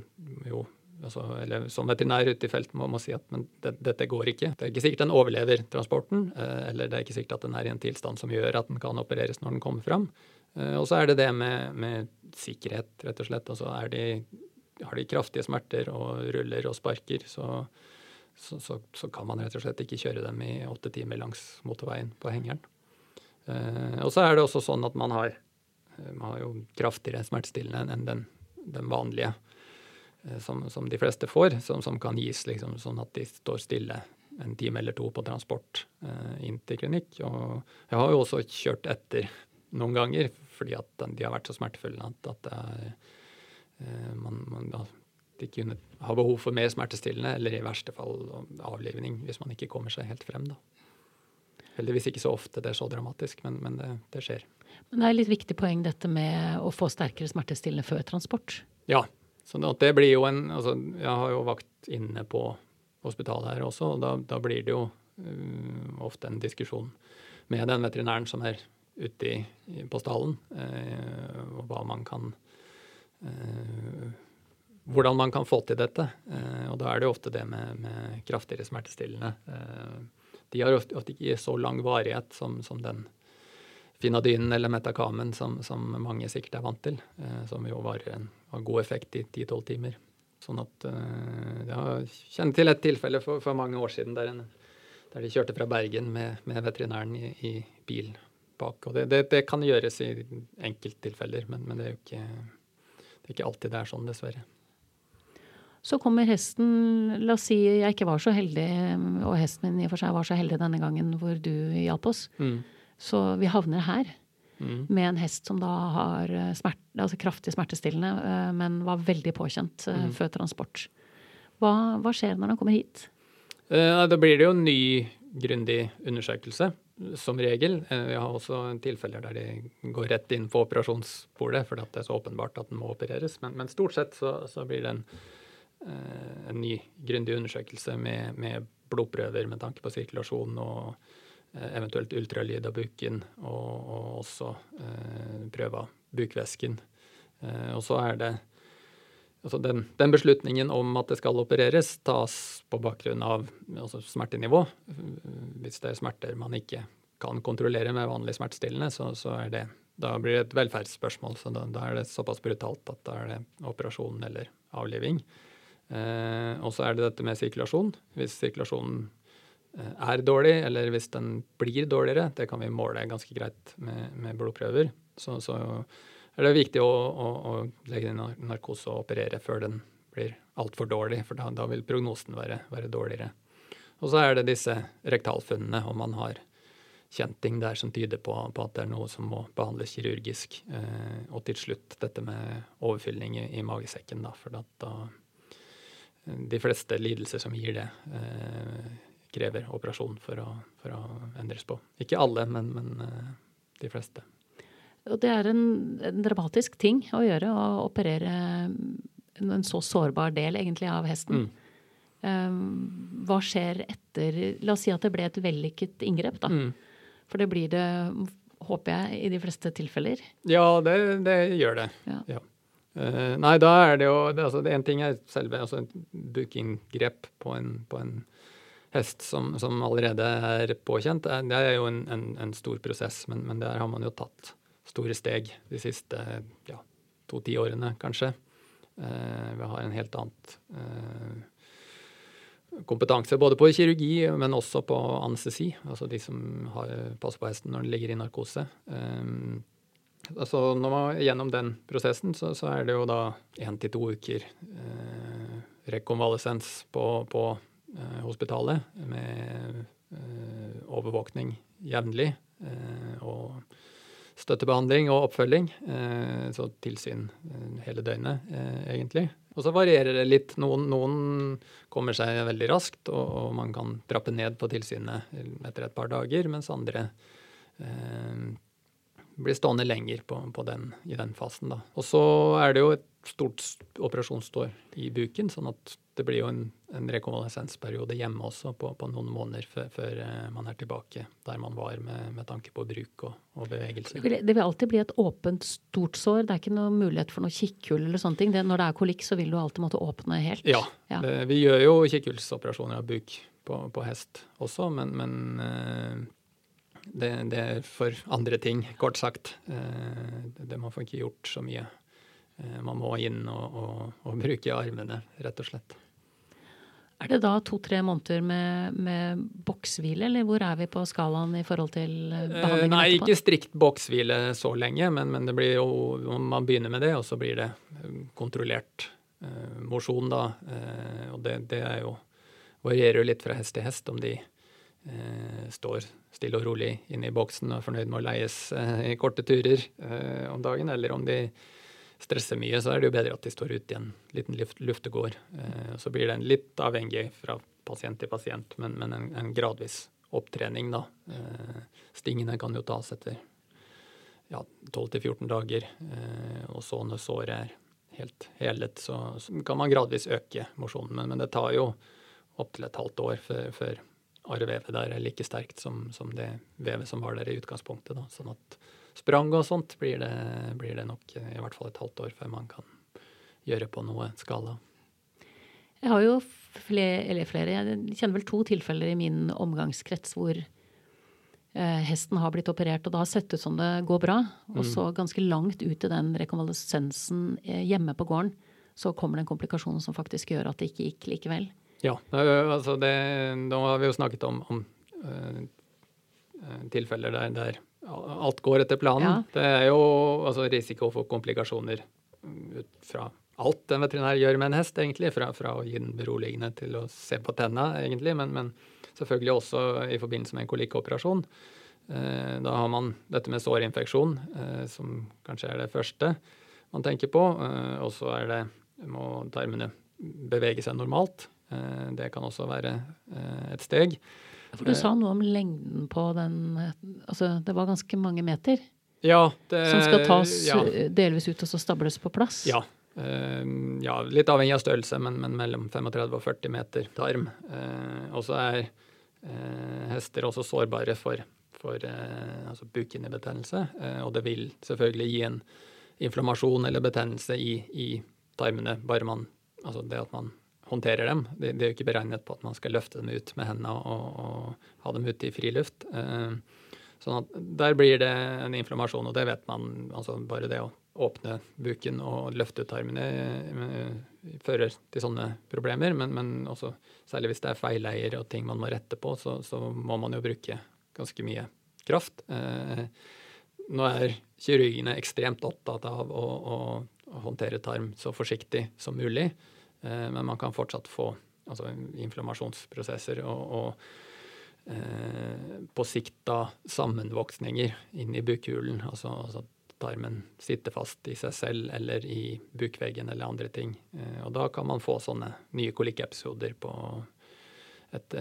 jo altså, eller som veterinær ute i felt må, må si at men det, dette går ikke. Det er ikke sikkert den overlever transporten, eh, eller det er ikke sikkert at den er i en tilstand som gjør at den kan opereres når den kommer fram. Eh, og så er det det med, med sikkerhet, rett og slett. Altså er de har de kraftige smerter og ruller og sparker, så, så, så, så, kan man rett og slett ikke kjøre dem i åtte timer langs motorveien på hengeren. Eh, og så er det også sånn at man har, eh, man har jo kraftigere smertestillende enn den, den vanlige eh, som, som, de fleste får, som, som kan gis liksom, sånn at de står stille en time eller to på transport eh, inn til klinikk. Og jeg har jo også kjørt etter noen ganger fordi at de har vært så smertefulle at, at det er man, man da, de kunne ha behov for mer smertestillende, eller i verste fall avlivning, hvis man ikke kommer seg helt frem. da. Heldigvis ikke så ofte det er så dramatisk, men, men det, det, skjer. Men det er litt viktig poeng dette med å få sterkere smertestillende før transport? Ja. Så det blir jo en altså Jeg har jo vakt inne på hospitalet her også, og da, da blir det jo um, ofte en diskusjon med den veterinæren som er ute i, på stallen, eh, og hva man kan Eh, hvordan man kan få til dette. Eh, og da er det ofte det med, med kraftigere smertestillende. Eh, de har ofte, ofte, ikke så lang varighet som, som den Finadynen eller Metakamen som, som, mange sikkert er vant til, som jo varer en, har god effekt i 10-12 timer. Sånn at Jeg kjenner til et tilfelle for, for mange år siden der, en, der, de kjørte fra Bergen med, med veterinæren i, i, bil bak. Og det, det, det kan gjøres i enkelttilfeller, men, men det er jo ikke ikke alltid det er sånn, dessverre. Så kommer hesten La oss si jeg ikke var så heldig, og hesten min i og for seg var så heldig denne gangen hvor du hjalp oss. Mm. Så vi havner her. Mm. Med en hest som da har eh, smert, altså kraftig smertestillende, eh, men var veldig påkjent eh, mm. før transport. Hva, hva, skjer når han kommer hit? Da blir det jo en ny grundig undersøkelse som regel. Eh, vi har også tilfeller der de går rett inn på operasjonsbordet fordi det er så åpenbart at den må opereres. Men, men stort sett så, så, blir det en, eh, en ny grundig undersøkelse med, med, blodprøver med tanke på sirkulasjon og eh, eventuelt ultralyd av buken, og, og også eh, prøve av bukvæsken. Eh, og så er det Altså den, den, beslutningen om at det skal opereres, tas på bakgrunn av altså smertenivå. Hvis det er smerter man ikke kan kontrollere med vanlig smertestillende, så, så er det, da blir det et velferdsspørsmål. så da, da, er det såpass brutalt at da er det operasjon eller avliving. Eh, og så er det dette med sirkulasjon. Hvis sirkulasjonen eh, er dårlig, eller hvis den blir dårligere, det kan vi måle ganske greit med, med blodprøver, så, så, er det viktig å, å, å legge inn narkose og operere før den blir altfor dårlig, for da, da vil prognosen være, være, dårligere. Og så er det disse rektalfunnene, om man har kjent ting der som tyder på, på, at det er noe som må behandles kirurgisk. Eh, og til slutt dette med overfylling i, i magesekken, da, for da de fleste lidelser som gir det, eh, krever operasjon for å, for å, endres på. Ikke alle, men, men eh, de fleste. Og det er en, en, dramatisk ting å gjøre, å operere en så sårbar del egentlig av hesten. Mm. Um, hva skjer etter La oss si at det ble et vellykket inngrep, da. Mm. For det blir det, håper jeg, i de fleste tilfeller. Ja, det, det gjør det. Ja. ja. Uh, nei, da er det jo det, altså, En ting er selve altså, bookingggrep på på en hest som, som, allerede er påkjent. Det er jo en, en, en stor prosess, men, men, der har man jo tatt store steg de siste ja, to tiårene, kanskje. Uh, vi har en helt annen uh, kompetanse både på kirurgi, men også på anestesi. Altså de som har, passer på hesten når den ligger i narkose. Um, Altså når man gjennom den prosessen, så, så er det jo da én til to uker eh, rekonvalesens på, på eh, hospitalet med eh, overvåkning jevnlig. Eh, og støttebehandling og oppfølging. Eh, så tilsyn eh, hele døgnet, egentlig. Og så varierer det litt. Noen, noen kommer seg veldig raskt, og, og, man kan trappe ned på tilsynet etter et par dager, mens andre eh, blir stående lenger på, på den, i den fasen. Da. Og så er det jo et stort operasjonsstår i buken, sånn at det blir jo en, en rekonvalesensperiode hjemme også på, på noen måneder før, før, eh, man er tilbake der man var med, med tanke på bruk og, og bevegelse. Det vil, det vil, alltid bli et åpent, stort sår? Det er ikke noe mulighet for noe kikkhull eller sånne ting? Det, når det er kolikk, så vil du alltid måtte åpne helt? Ja. ja. Det, vi gjør jo kikkhullsoperasjoner av buk på, på hest også, men, men øh, det, det, er for andre ting, kort sagt. Eh, det, man får ikke gjort så mye. Eh, man må inn og, og, og bruke armene, rett og slett. Er det da to-tre måneder med, med bokshvile, eller hvor er vi på skalaen i forhold til eh, behandlingen Nei, etterpå? ikke strikt bokshvile så lenge, men, men, det blir jo, man begynner med det, og så blir det kontrollert eh, mosjon, da. Eh, og det, det, er jo varierer jo litt fra hest til hest om de eh, står stille og rolig inne i boksen og er fornøyd med å leies eh, i korte turer eh, om dagen, eller om de stresser mye, så er det jo bedre at de står ute i en liten luftegård. Eh, så blir det en litt avhengig fra pasient til pasient, men, men en, en, gradvis opptrening, da. Stingene kan jo tas etter ja, 12-14 dager, og så når såret er helt helet, så, så, kan man gradvis øke mosjonen. Men, men det tar jo opptil et halvt år før, før arrvevet der er like sterkt som, som, det vevet som var der i utgangspunktet. Da. Sånn at sprang og sånt blir det, blir det, nok i hvert fall et halvt år før man kan gjøre på noe skala. Jeg har jo flere, eller flere, jeg kjenner vel to tilfeller i min omgangskrets hvor eh, hesten har blitt operert, og det har sett ut som det går bra. Og mm. så ganske langt ut i den rekonvalesensen eh, hjemme på gården, så kommer det en komplikasjon som faktisk gjør at det ikke gikk likevel. Ja, altså det, da har vi jo snakket om, om uh, tilfeller der, der, alt går etter planen. Ja. Det er jo altså, risiko for komplikasjoner ut fra alt en veterinær gjør med en hest, egentlig. Fra, fra å gi den beroligende til å se på tenna, egentlig. Men, men, selvfølgelig også i forbindelse med en kolikkoperasjon. Da har man dette med sårinfeksjon, som kanskje er det første man tenker på. og så er det må tarmene bevege seg normalt. Eh, det kan også være eh, et steg. For Du sa noe om lengden på den Altså, det var ganske mange meter? Ja. Det, som skal tas ja. delvis ut og så stables på plass? Ja. Ja, litt avhengig av størrelse, men, men, mellom 35 og 40 meter tarm. Og så er hester også sårbare for, for altså bukhinnebetennelse. og det vil selvfølgelig gi en inflammasjon eller betennelse i, i tarmene, bare man Altså det at man håndterer dem. De, de, er jo ikke beregnet på at man skal løfte dem ut med hendene og, og ha dem ute i friluft. Eh, sånn at der blir det en inflammasjon, og det vet man. altså Bare det å åpne buken og løfte ut tarmene fører til sånne problemer. Men, men også, særlig hvis det er feileier og ting man må rette på, så, så må man jo bruke ganske mye kraft. Eh, nå er kirurgene ekstremt opptatt av å, å, å håndtere tarm så forsiktig som mulig, eh, men man kan fortsatt få altså, inflammasjonsprosesser og, og eh, på sikt da sammenvoksninger inn i bukhulen. altså, altså tarmen sitter fast i seg selv eller i bukveggen eller andre ting. Eh, og da kan man få sånne nye kolikkepisoder på et,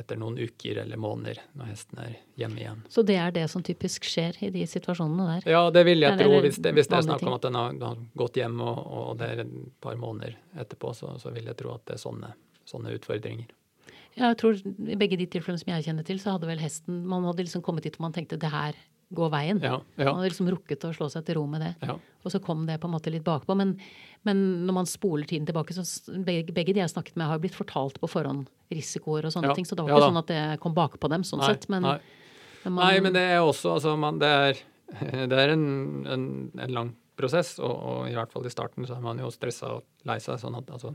etter noen uker eller måneder når hesten er hjemme igjen. Så det er det som typisk skjer i de situasjonene der? Ja, det vil jeg tro. Hvis det, hvis det er snakk om at den har, har gått hjem og, og, det er et par måneder etterpå, så, så vil jeg tro at det er sånne, sånne utfordringer. Ja, jeg tror I begge de tilfellene som jeg kjenner til, så hadde vel hesten Man hadde liksom kommet dit og man tenkte det her gå veien. Ja, ja. Man hadde liksom rukket å slå seg til ro med det. Ja. Og så kom det på en måte litt bakpå. Men, men når man spoler tiden tilbake, så begge, begge, de jeg snakket med, har blitt fortalt på forhånd risikoer og sånne ting. Så det var ikke sånn at det kom bakpå dem sånn nei, sett. Men, nei. Men, man, nei, men det er også altså, man, det, er, det er, en, en, en lang prosess, og, og, i hvert fall i starten så er man jo stressa og lei seg. sånn at altså,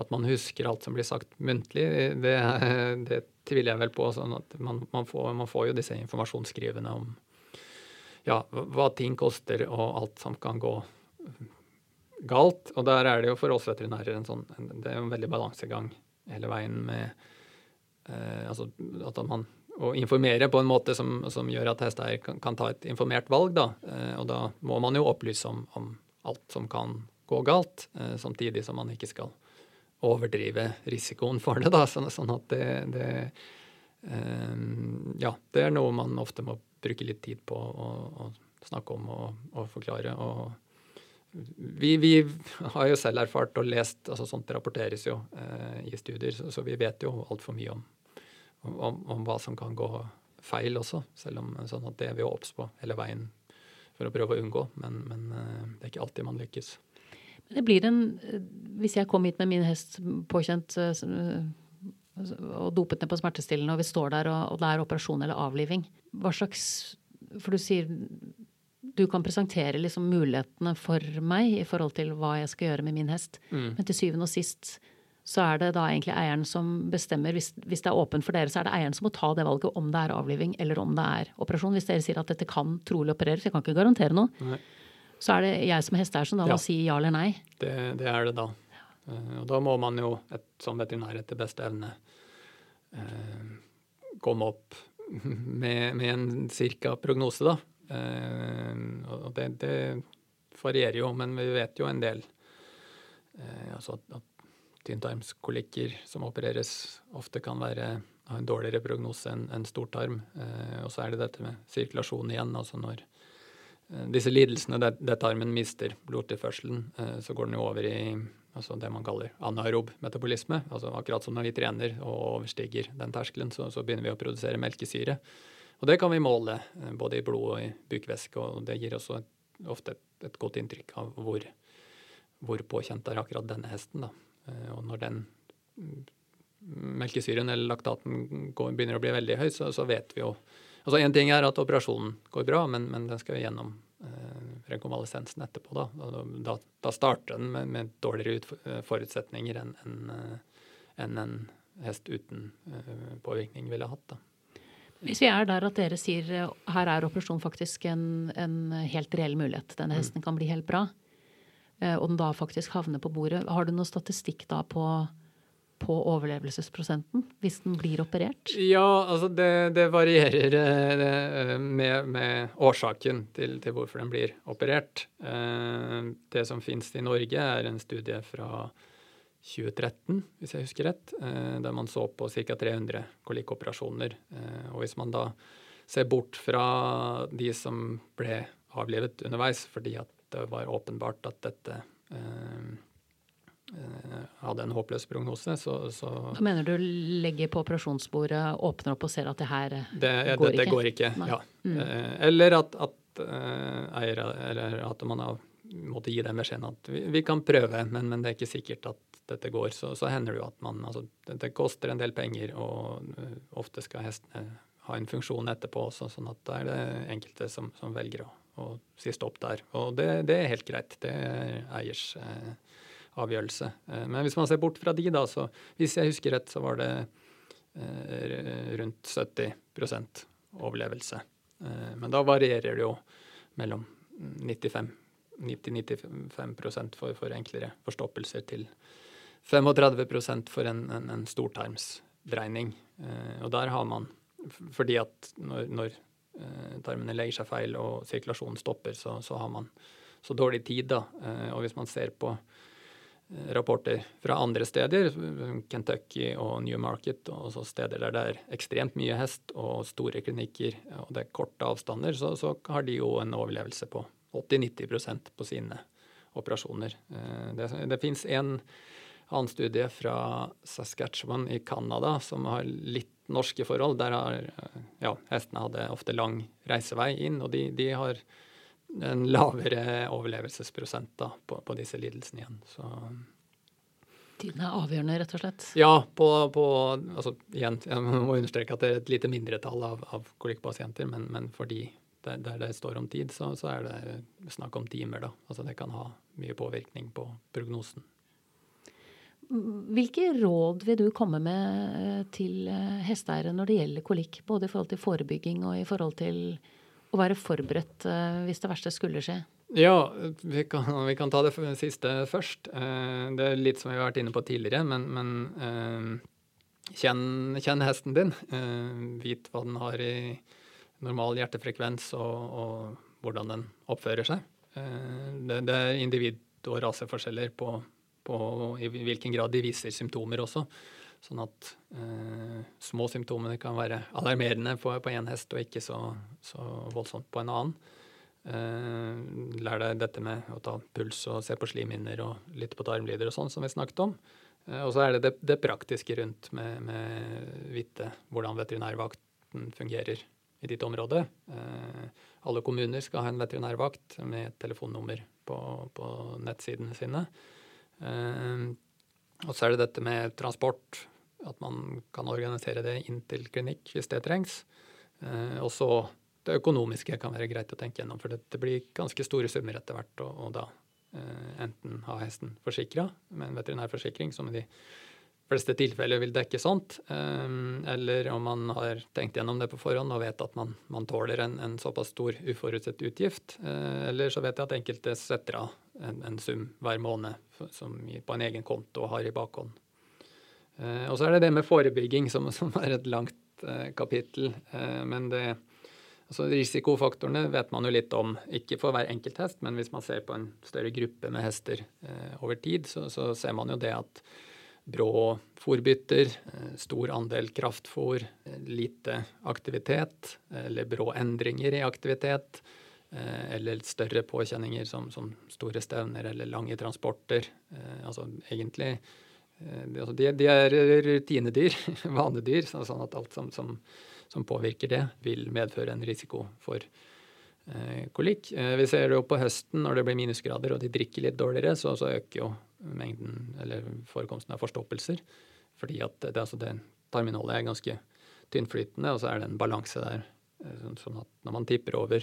at man husker alt som blir sagt muntlig, det, det tviler jeg vel på. sånn at man, man, får, man, får, jo disse informasjonsskrivene om ja, hva ting koster og alt som kan gå galt. Og der er det jo for oss veterinærer en sånn Det er en veldig balansegang hele veien med eh, altså at man å informere på en måte som, som gjør at hesteeier kan, kan, ta et informert valg. Da. Eh, og da må man jo opplyse om, om alt som kan gå galt, eh, samtidig som man ikke skal overdrive risikoen for det. Da. Sånn, sånn at det, det eh, Ja, det er noe man ofte må bruke litt tid på å, å snakke om og, og forklare. Og vi, vi, har jo selv erfart og lest, altså sånt rapporteres jo eh, i studier, så, så, vi vet jo altfor mye om, om, om, hva som kan gå feil også, selv om sånn at det er vi obs på hele veien for å prøve å unngå. Men, men eh, det er ikke alltid man lykkes. Det blir en Hvis jeg kom hit med min hest påkjent eh, og dopet ned på smertestillende, og vi står der og, og det er operasjon eller avliving, hva slags For du sier du kan presentere liksom mulighetene for meg i forhold til hva jeg skal gjøre med min hest. Mm. Men til syvende og sist så er det da egentlig eieren som bestemmer. Hvis, hvis, det er åpent for dere, så er det eieren som må ta det valget om det er avliving eller om det er operasjon. Hvis dere sier at dette kan trolig opereres, jeg kan ikke garantere noe, Nei. så er det jeg som hesteeier som da ja. si ja eller nei. Det, det er det da. Uh, og da må man jo et, som veterinær etter beste evne uh, komme opp med, med en cirka prognose, da. Eh, og det, det, varierer jo, men vi vet jo en del. Eh, altså at, at tynntarmskolikker som opereres, ofte kan være, ha en dårligere prognose enn en stortarm. Eh, og så er det dette med sirkulasjon igjen. altså når eh, disse lidelsene der, der tarmen mister blodtilførselen, eh, så går den jo over i altså det man kaller anaerob metabolisme. altså Akkurat som når vi trener og overstiger den terskelen, så, så, begynner vi å produsere melkesyre. Og det kan vi måle eh, både i blod og i bukvæske, og det gir også et, ofte et, et, godt inntrykk av hvor, hvor påkjent er akkurat denne hesten. da. Eh, og når den mm, melkesyren eller laktaten går, begynner å bli veldig høy, så, så vet vi jo Altså Én ting er at operasjonen går bra, men, men den skal jo gjennom eh, rekonvalesensen etterpå. Da, da, da starter den med, med dårligere eh, forutsetninger enn en, en, en hest uten uh, påvirkning ville hatt. da. Hvis vi er der at dere sier her er operasjon faktisk en, en helt reell mulighet, denne mm. hesten kan bli helt bra, og den da faktisk havner på bordet, har du noe statistikk da på på overlevelsesprosenten hvis den blir operert? Ja, altså det, det varierer eh, med, med, årsaken til, til, hvorfor den blir operert. Eh, det som finnes i Norge, er en studie fra 2013, hvis jeg husker rett, eh, der man så på ca. 300 kolikkoperasjoner. Og hvis man da ser bort fra de som ble avlivet underveis fordi at det var åpenbart at dette Eh, hadde en håpløs prognose, så, så Da mener du legger på operasjonsbordet, åpner opp og ser at det her det, går, det, ikke? går ikke? ja. Mm. Eh, eller at, at uh, eiere, eller at man har måttet gi den beskjeden at vi, vi kan prøve, men, men, det er ikke sikkert at dette går. Så, så hender det jo at man altså, det, koster en del penger, og ofte skal hestene ha en funksjon etterpå også, sånn at da er det enkelte som, som velger å, å si stopp der. Og det, det, er helt greit. Det er eiers uh, avgjørelse. Eh, men hvis man ser bort fra de, da, så hvis jeg husker rett, så var det rundt 70% overlevelse. Men da varierer det jo mellom 95 90-95 for, for enklere forstoppelser til 35 for en, en, en stortarmsdreining. Og der har man fordi at når, når eh, tarmene legger seg feil og sirkulasjonen stopper, så, så, har man så dårlig tid. da. Eh, og hvis man ser på eh, rapporter fra andre steder, Kentucky og Newmarket, og så steder der det er ekstremt mye hest og store klinikker og det er korte avstander, så, så har de jo en overlevelse på 80-90% på sine operasjoner. Det, det fins en annen studie fra Saskatchewan i Canada som har litt norske forhold, der har ja, hestene hadde ofte lang reisevei inn, og de, de har en lavere overlevelsesprosent da, på, på, disse lidelsene igjen. Så Tiden er avgjørende, rett og slett? Ja, på, på altså, igjen, jeg må understreke at det er et lite mindretall av, av kolikkpasienter, men, men for de der, der, det står om tid, så, så, er det snakk om timer. da. Altså Det kan ha mye påvirkning på prognosen. Hvilke råd vil du komme med til eh, hesteeiere når det gjelder kolikk? Både i forhold til forebygging og i forhold til å være forberedt eh, hvis det verste skulle skje? Ja, vi kan, vi kan ta det siste først. Det er litt som vi har vært inne på tidligere, men, men kjenn, kjenn, hesten din. Vit hva den har i normal hjertefrekvens og, og hvordan den oppfører seg. Det, det er individ- og raseforskjeller på på i hvilken grad de viser symptomer også. Sånn at eh, små symptomer kan være alarmerende på én hest og ikke så, så, voldsomt på en annen. Eh, lær deg dette med å ta puls og se på slimhinner og lytte på tarmlyder og sånn, som vi snakket om. Eh, og så er det, det det, praktiske rundt med, med vite hvordan veterinærvakten fungerer i ditt område. Eh, alle kommuner skal ha en veterinærvakt med et telefonnummer på, på nettsidene sine. Eh, og så er det dette med transport, at man kan organisere det inn til klinikk hvis det trengs. Eh, og så det økonomiske kan være greit å tenke gjennom, for det, blir ganske store summer etter hvert. Og da eh, enten ha hesten forsikra med en veterinærforsikring, som i de fleste tilfeller vil dekke sånt, eller om man har tenkt gjennom det på forhånd og vet at man, man tåler en, en, såpass stor uforutsett utgift. Eller så vet jeg at enkelte setter av en, en sum hver måned som på en egen konto har i bakhånd. Eh, og så er det det med forebygging, som, som er et langt eh, kapittel. Eh, men det, altså risikofaktorene vet man jo litt om, ikke for hver enkelt hest, men hvis man ser på en større gruppe med hester over tid, så, så, ser man jo det at brå fòrbytter, stor andel kraftfôr, lite aktivitet eller brå endringer i aktivitet, eller større påkjenninger som, som, store stevner eller lange transporter. Altså egentlig de, de, er rutinedyr, vanedyr, sånn at alt som, som, som, påvirker det, vil medføre en risiko for eh, kolikk. Eh, vi ser det jo på høsten når det blir minusgrader og de drikker litt dårligere, så, så øker jo mengden, eller forekomsten av forstoppelser. Fordi at det, altså det tarminnholdet er ganske tynnflytende, og så er det en balanse der. Sånn at når man tipper over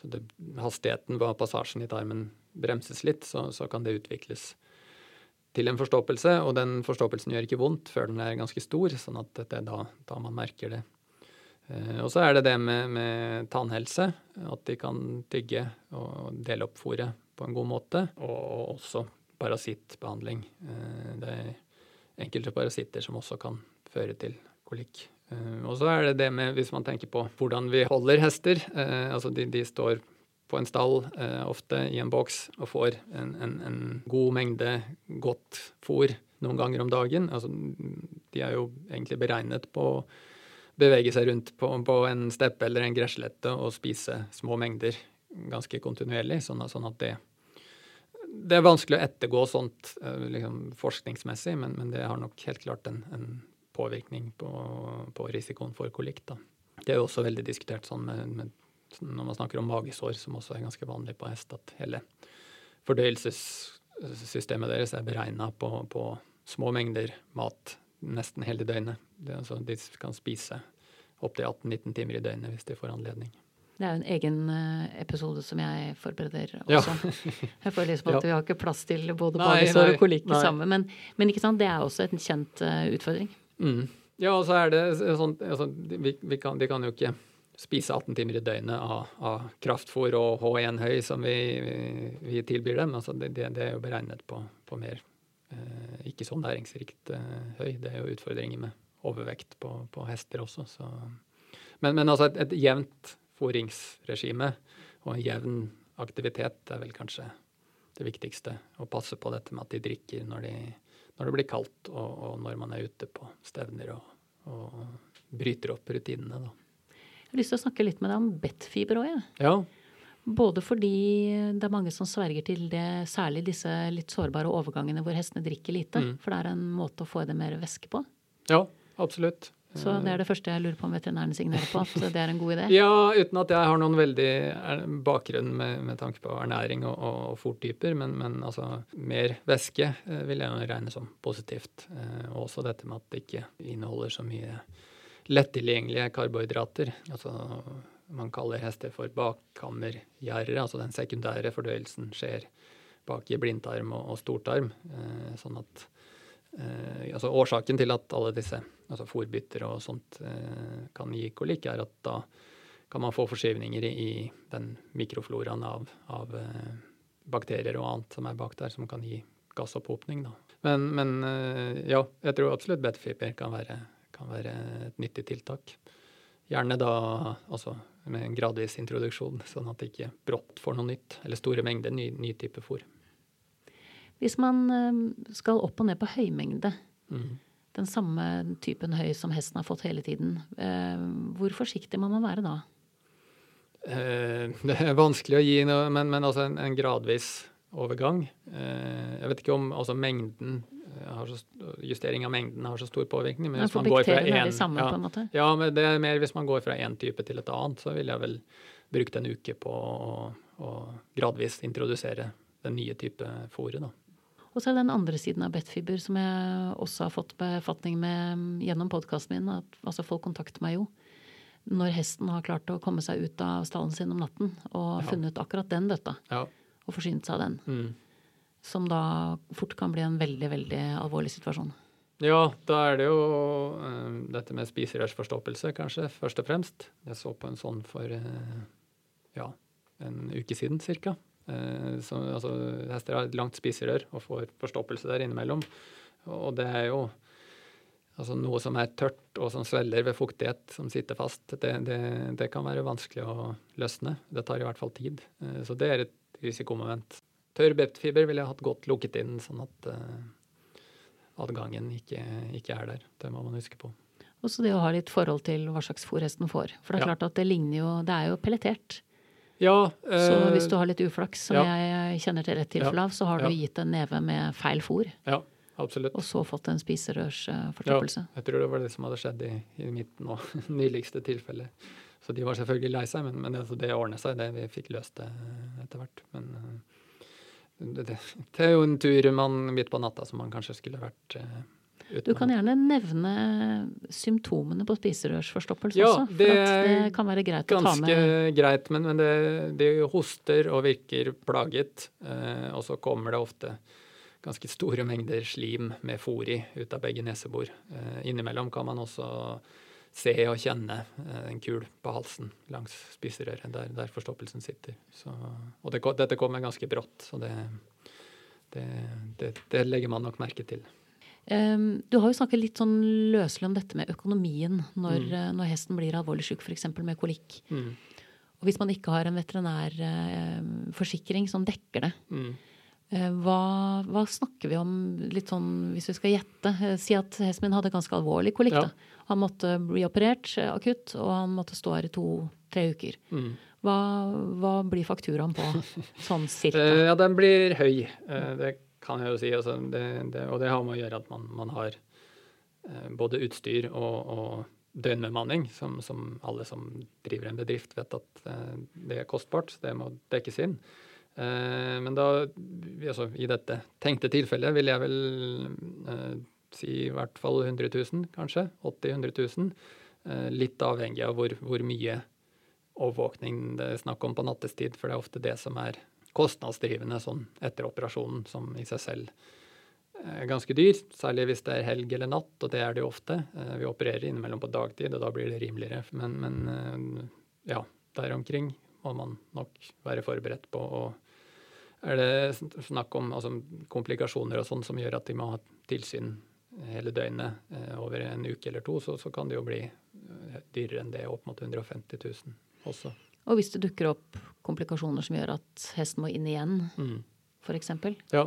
så det, hastigheten på passasjen i tarmen bremses litt, så, så, kan det utvikles til en forstoppelse. Og den forstoppelsen gjør ikke vondt før den er ganske stor, sånn at det er da, da man merker det. Eh, og så er det det med, med, tannhelse, at de kan tygge og dele opp fôret på en god måte. Og også parasittbehandling. Eh, det er enkelte parasitter som også kan føre til kolikk. Eh, og så er det det med, hvis man tenker på hvordan vi holder hester altså de, de, står på en stall, eh, ofte i en boks, og får en, en, en god mengde godt fôr noen ganger om dagen. Altså, de er jo egentlig beregnet på å bevege seg rundt på, på en steppe eller en gresslette og spise små mengder ganske kontinuerlig, sånn, sånn at det det er vanskelig å ettergå sånt liksom, forskningsmessig, men, men, det har nok helt klart en, en påvirkning på, på risikoen for kolikt. Da. Det er jo også veldig diskutert sånn med, med, når man snakker om magesår, som også er ganske vanlig på hest, at hele fordøyelsessystemet deres er beregna på, på, små mengder mat nesten hele døgnet. Det, altså, de kan spise opptil 18-19 timer i døgnet hvis de får anledning. Det er jo en egen eh, episode som jeg forbereder Ja. også. Jeg føler liksom at Ja. vi har ikke plass til både magesår og kolikk sammen. Men, men ikke sant, det er også en kjent eh, utfordring. Mm. Ja, og så er det sånn altså, vi, vi kan, De kan jo ikke spise 18 timer i døgnet av, av kraftfôr og H1-høy som vi, vi, vi tilbyr dem. Altså, det, det, er jo beregnet på, på mer eh, ikke så næringsrikt eh, høy. Det er jo utfordringer med overvekt på, på hester også. Så. Men, men altså et, et jevnt fôringsregime og en jevn aktivitet er vel kanskje det viktigste. Å passe på dette med at de drikker når, de, når det blir kaldt, og, og når man er ute på stevner og, og bryter opp rutinene. Da. Jeg har lyst til å snakke litt med deg om bettfiber òg, jeg. Ja. Både fordi det er mange som sverger til det, særlig disse litt sårbare overgangene hvor hestene drikker lite. Mm. For det er en måte å få i det mer væske på. ja, absolutt. Så det er det første jeg lurer på om veterinæren signerer på, at det er en god idé. Ja, uten at jeg har noen veldig er- bakgrunn med, med tanke på ernæring og, og, og fòrtyper, men, men altså mer væske eh, vil jeg regne som positivt. Eh, og også dette med at det ikke inneholder så mye lettilgjengelige karbohydrater. Altså man kaller hester for bakkammergjerder, altså den sekundære fordøyelsen skjer bak i blindtarm og, og stortarm. Eh, sånn at eh, altså Årsaken til at alle disse altså fòrbytter og sånt eh, kan gi kolikk, er at da kan man få forskyvninger i, i den mikrofloraen av, av eh, bakterier og annet som er bak der, som kan gi gassopphopning. Da. Men, men eh, ja, jeg tror absolutt beta-fiber kan være, kan være et nyttig tiltak. Gjerne da altså med en gradvis introduksjon, sånn at det ikke brått får noe nytt, eller store mengder ny, ny type fôr. Hvis man eh, skal opp og ned på høymengde, Mm. den samme typen høy som hesten har fått hele tiden, eh, hvor forsiktig må man være da? Eh, det er vanskelig å gi noe, men, men altså en, en gradvis overgang. Jeg vet ikke om altså mengden har så, Justering av mengden har så stor påvirkning. Men hvis man går fra en, ja, på en måte? ja, men det er mer hvis man går fra én type til et annet, så ville jeg vel brukt en uke på å, å gradvis introdusere den nye type fôret. da. Og så er det den andre siden av bettfiber som jeg også har fått befatning med gjennom podkasten min. At, altså folk kontakter meg jo når hesten har klart å komme seg ut av stallen sin om natten og Ja. funnet akkurat den døtta Ja. og forsynt seg av den. Mm. Som da fort kan bli en veldig, veldig alvorlig situasjon. Ja, da er det jo uh, dette med spiserørsforstoppelse, kanskje, først og fremst. Jeg så på en sånn for uh, ja, en uke siden cirka. Uh, så, altså, hester har et langt spiserør og får forstoppelse der innimellom. Og det er jo altså, noe som er tørt og som svelger ved fuktighet, som sitter fast. Det, det, det kan være vanskelig å løsne. Det tar i hvert fall tid. Eh, så det er et risikomoment. Tørr beptfiber ville jeg hatt godt lukket inn, sånn at uh, adgangen ikke, ikke er der. Det må man huske på. Også det å ha litt forhold til hva slags fôr hesten får. For det er Ja. klart at det ligner jo Det er jo pelletert. Ja, Så eh, hvis du har litt uflaks, som ja. jeg kjenner til rett tilfelle av, så har du Ja. gitt en neve med feil fôr, Ja, absolutt. og så fått en spiserørsforstoppelse. Jeg tror det var det som hadde skjedd i, i mitt nå nyligste tilfelle. Så de var selvfølgelig lei seg, men, men altså, det ordnet seg. det Vi fikk løst det etter hvert. Men eh, det, det, er jo en tur man midt på natta som man kanskje skulle vært uh, uten. Du kan gjerne nevne symptomene på spiserørsforstoppelse Ja, også. For det det kan være greit å ta med. Ganske greit, men, men det, de hoster og virker plaget. Uh, og så kommer det ofte ganske store mengder slim med fori ut av begge nesebor. Uh, innimellom kan man også se og kjenne eh, en kul på halsen langs spiserøret, der, der forstoppelsen sitter. Så, og det, dette kommer ganske brått, så det, det, det, legger man nok merke til. Um, du har jo snakket litt sånn løselig om dette med økonomien når, Mm. eh, når hesten blir alvorlig syk, f.eks. med kolikk. Mm. Og hvis man ikke har en veterinærforsikring som dekker det, Mm. eh, hva, hva snakker vi om litt sånn, hvis vi skal gjette? Eh, Si at hesten min hadde ganske alvorlig kolikk. Ja. da. Han måtte bli operert eh, akutt, og han måtte stå her i to-tre uker. Mm. Hva, hva blir fakturaen på sånn cirka? Eh, Ja, den blir høy. Eh, Det kan jeg jo si. Altså, det, det, og det har med å gjøre at man, man har både utstyr og, og døgnbemanning, som, som alle som driver en bedrift vet at det er kostbart. så Det må dekkes inn. Men da, altså, i dette tenkte tilfellet vil jeg vel si i hvert fall 100 000, kanskje. 80 000-100 000. Eh, Litt avhengig av hvor, hvor mye overvåkning det er snakk om på nattestid, for det er ofte det som er kostnadsdrivende sånn etter operasjonen, som i seg selv er ganske dyr. Særlig hvis det er helg eller natt, og det er det jo ofte. Eh, vi opererer innimellom på dagtid, og da blir det rimeligere. Men, men eh, ja, der omkring må man nok være forberedt på. Og er det snakk om altså, komplikasjoner og sånn som gjør at de må ha tilsyn hele døgnet eh, over en uke eller to, så, så, kan det jo bli dyrere enn det, opp mot 150 000 også. Og hvis det dukker opp komplikasjoner som gjør at hesten må inn igjen, mm. f.eks.? Ja,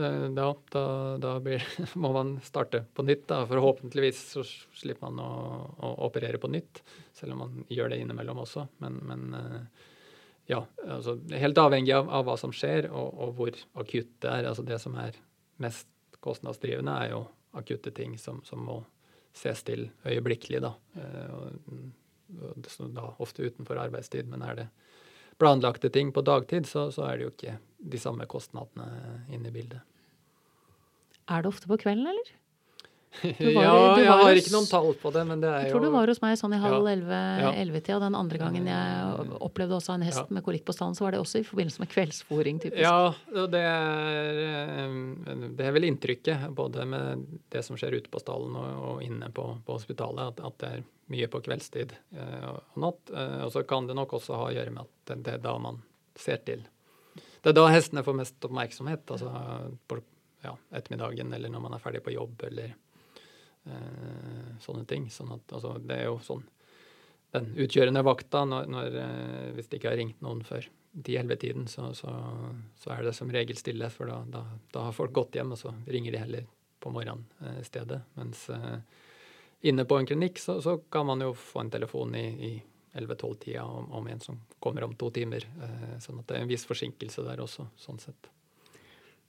Eh, da, da, da blir, må man starte på nytt. Da. Forhåpentligvis så slipper man å, å, operere på nytt, selv om man gjør det innimellom også. Men, men eh, ja, altså, helt avhengig av, av hva som skjer og, og, hvor akutt det er. Altså, det som er mest kostnadsdrivende, er jo akutte ting som, som må ses til øyeblikkelig. Da. Eh, da ofte utenfor arbeidstid. Men er det planlagte ting på dagtid, så, så er det jo ikke de samme kostnadene inne i bildet. Er det ofte på kvelden, eller? Var, ja, jeg har ikke noen tall på det, men det er jo Jeg tror du var hos meg sånn i halv elleve-tida. Ja. Den andre gangen jeg opplevde også en hest ja. med kolikk på stallen, så var det også i forbindelse med kveldsfòring, typisk. Ja, det er, eh, det er vel inntrykket, både med det som skjer ute på stallen og, og inne på, på hospitalet, at, at, det er mye på kveldstid eh, og natt. Eh, og så kan det nok også ha å gjøre med at det, det er da man ser til. Det er da hestene får mest oppmerksomhet. altså på ja, ettermiddagen eller når man er ferdig på jobb eller sånne ting. Sånn at, altså, det er jo sånn den utkjørende vakta når, når eh, Hvis det ikke har ringt noen før 10-11-tiden, så, så, så, er det som regel stille, for da, da, da, har folk gått hjem, og så ringer de heller på morgenen eh, i stedet. Mens eh, inne på en klinikk så, så, kan man jo få en telefon i, i 11-12-tida om, om, en som kommer om to timer. Eh, sånn at det er en viss forsinkelse der også, sånn sett.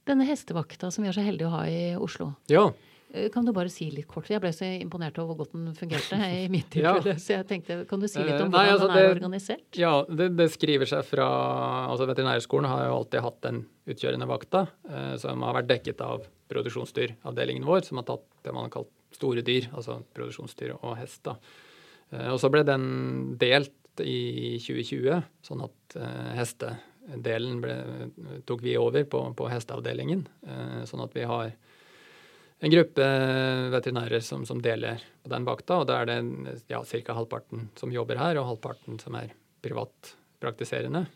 Denne hestevakta som vi er så heldige å ha i Oslo. Ja. Eh, kan du bare si litt kort? Jeg ble så imponert over hvor godt den fungerte i mitt tilfelle. ja. Så jeg tenkte, Kan du si litt om eh, hvordan Nei, altså, den er det, organisert? Ja, det, det, skriver seg fra altså Veterinærskolen har jo alltid hatt den utkjørende vakta, eh, som har vært dekket av produksjonsdyravdelingen vår, som har tatt det man har kalt store dyr, altså produksjonsdyr og hest. Eh, og så ble den delt i 2020, sånn at eh, hestedelen ble, tok vi over på, på hesteavdelingen. Eh, sånn at vi har en gruppe veterinærer som, som, deler på den vakta. Og da er det ja, halvparten som jobber her, og halvparten som er privatpraktiserende.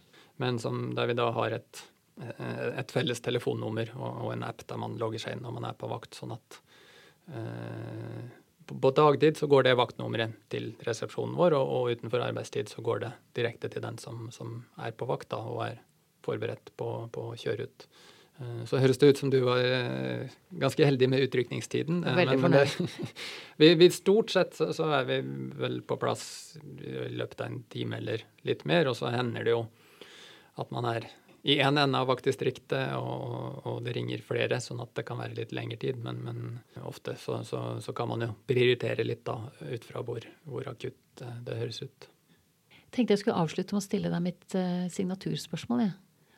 Men som, der vi da har et, et felles telefonnummer og, og, en app der man logger seg inn når man er på vakt. sånn at eh, på dagtid så går det vaktnummeret til resepsjonen vår, og, og, utenfor arbeidstid så går det direkte til den som, som er på vakt da, og er forberedt på, på å kjøre ut. Eh, så høres det ut som du var eh, ganske heldig med utrykningstiden. Eh, Veldig fornøyd. vi, vi, stort sett så, så, er vi vel på plass i løpet av en time eller litt mer, og så hender det jo at man er i én en ende av vaktdistriktet, og, og, det ringer flere, sånn at det kan være litt lengre tid. Men, men ofte så, så, så, kan man jo prioritere litt da, ut fra hvor, hvor akutt det, høres ut. Jeg tenkte jeg skulle avslutte med å stille deg mitt signaturspørsmål. Ja.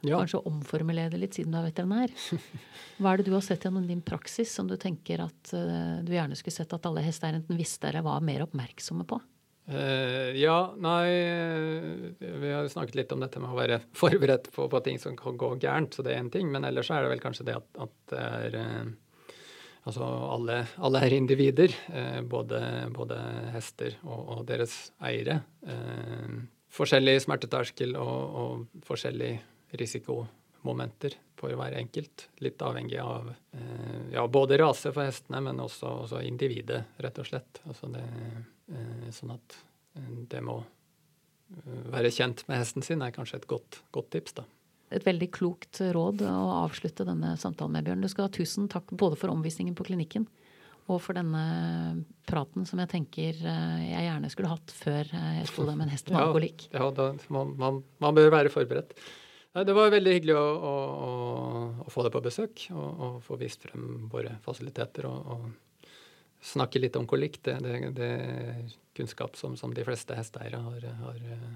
Ja. Kanskje omformulere det litt siden du er veterinær. Hva er det du har sett gjennom din praksis som du tenker at uh, du gjerne skulle sett at alle hesteeiere enten visste eller var mer oppmerksomme på? Uh, ja, nei Vi har snakket litt om dette med å være forberedt på, på ting som kan gå gærent, så det er én ting. Men ellers er det vel kanskje det at, at det er uh, Altså alle, alle, er individer, uh, både, både, hester og, og deres eiere. forskjellig smerteterskel og, og forskjellig risikomomenter for hver enkelt. Litt avhengig av ja, både rase for hestene, men også, også individet, rett og slett. Altså det Eh, sånn at eh, det må eh, være kjent med hesten sin er kanskje et godt, godt tips. da. Et veldig klokt råd å avslutte denne samtalen med, Bjørn. Du skal ha tusen takk både for omvisningen på klinikken og for denne praten som jeg tenker jeg gjerne skulle hatt før jeg sto der med en hest med alkoholikk. Ja, ja man, man, man, bør være forberedt. Det var veldig hyggelig å, å, å få deg på besøk og, og, få vist frem våre fasiliteter. og, og snakke litt om kolikk. Det, det, det er kunnskap som, som, de fleste hesteeiere har, har uh,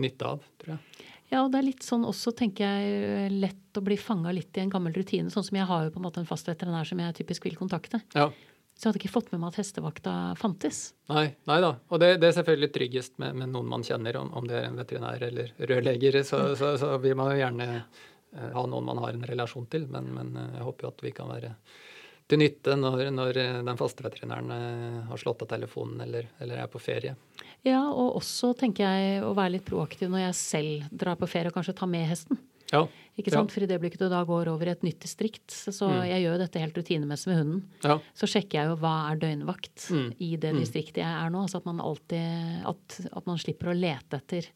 nytte av, tror jeg. Ja, og det er litt sånn også, tenker jeg, lett å bli fanga litt i en gammel rutine. Sånn som jeg har jo på en måte en fast veterinær som jeg typisk vil kontakte. Ja. Så jeg hadde ikke fått med meg at hestevakta fantes. Nei, nei da. Og det, det er selvfølgelig tryggest med, med, noen man kjenner, om, om, det er en veterinær eller rørlegger. Så, så, så vil man jo gjerne uh, ha noen man har en relasjon til. Men, men uh, jeg håper jo at vi kan være til nytte når, når den faste veterinæren har slått av telefonen eller, eller, er på ferie. Ja, og også tenker jeg å være litt proaktiv når jeg selv drar på ferie og kanskje tar med hesten. Ja. Ikke sant? Ja. For i det øyeblikket du da går over i et nytt distrikt, så mm. jeg gjør jo dette helt rutinemessig med hunden, ja. så sjekker jeg jo hva er døgnvakt mm. i det mm. distriktet jeg er nå. Så at man alltid at, at, man slipper å lete etter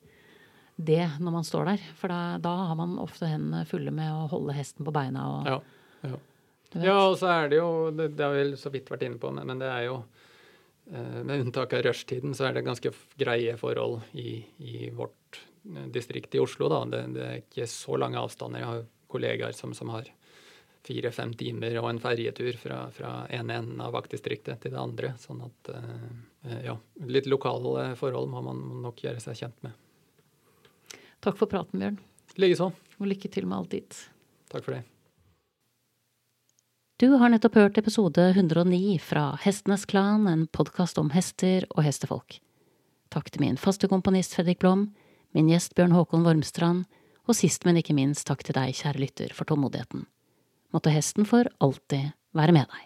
det når man står der. For da, da har man ofte hendene fulle med å holde hesten på beina og Ja, ja. ja og så er det jo Det, det har vi så vidt vært inne på, men, men det er jo eh, med unntak av rushtiden, så er det ganske greie forhold i, i vårt distrikt i Oslo. Da. Det, det, er ikke så lange avstander. Jeg har kollegaer som, som har fire-fem timer og en ferjetur fra, fra ene enden av vaktdistriktet til det andre. Sånn at uh, ja, litt lokale forhold må man nok gjøre seg kjent med. Takk for praten, Bjørn. Likeså. Og lykke til med alt ditt. Takk for det. Du har nettopp hørt episode 109 fra Hestenes Klan, en podkast om hester og hestefolk. Takk til min faste komponist Fredrik Blom min gjest Bjørn Håkon Vormstrand, og sist, men ikke minst takk til deg, kjære lytter, for tålmodigheten. Måtte hesten for alltid være med deg.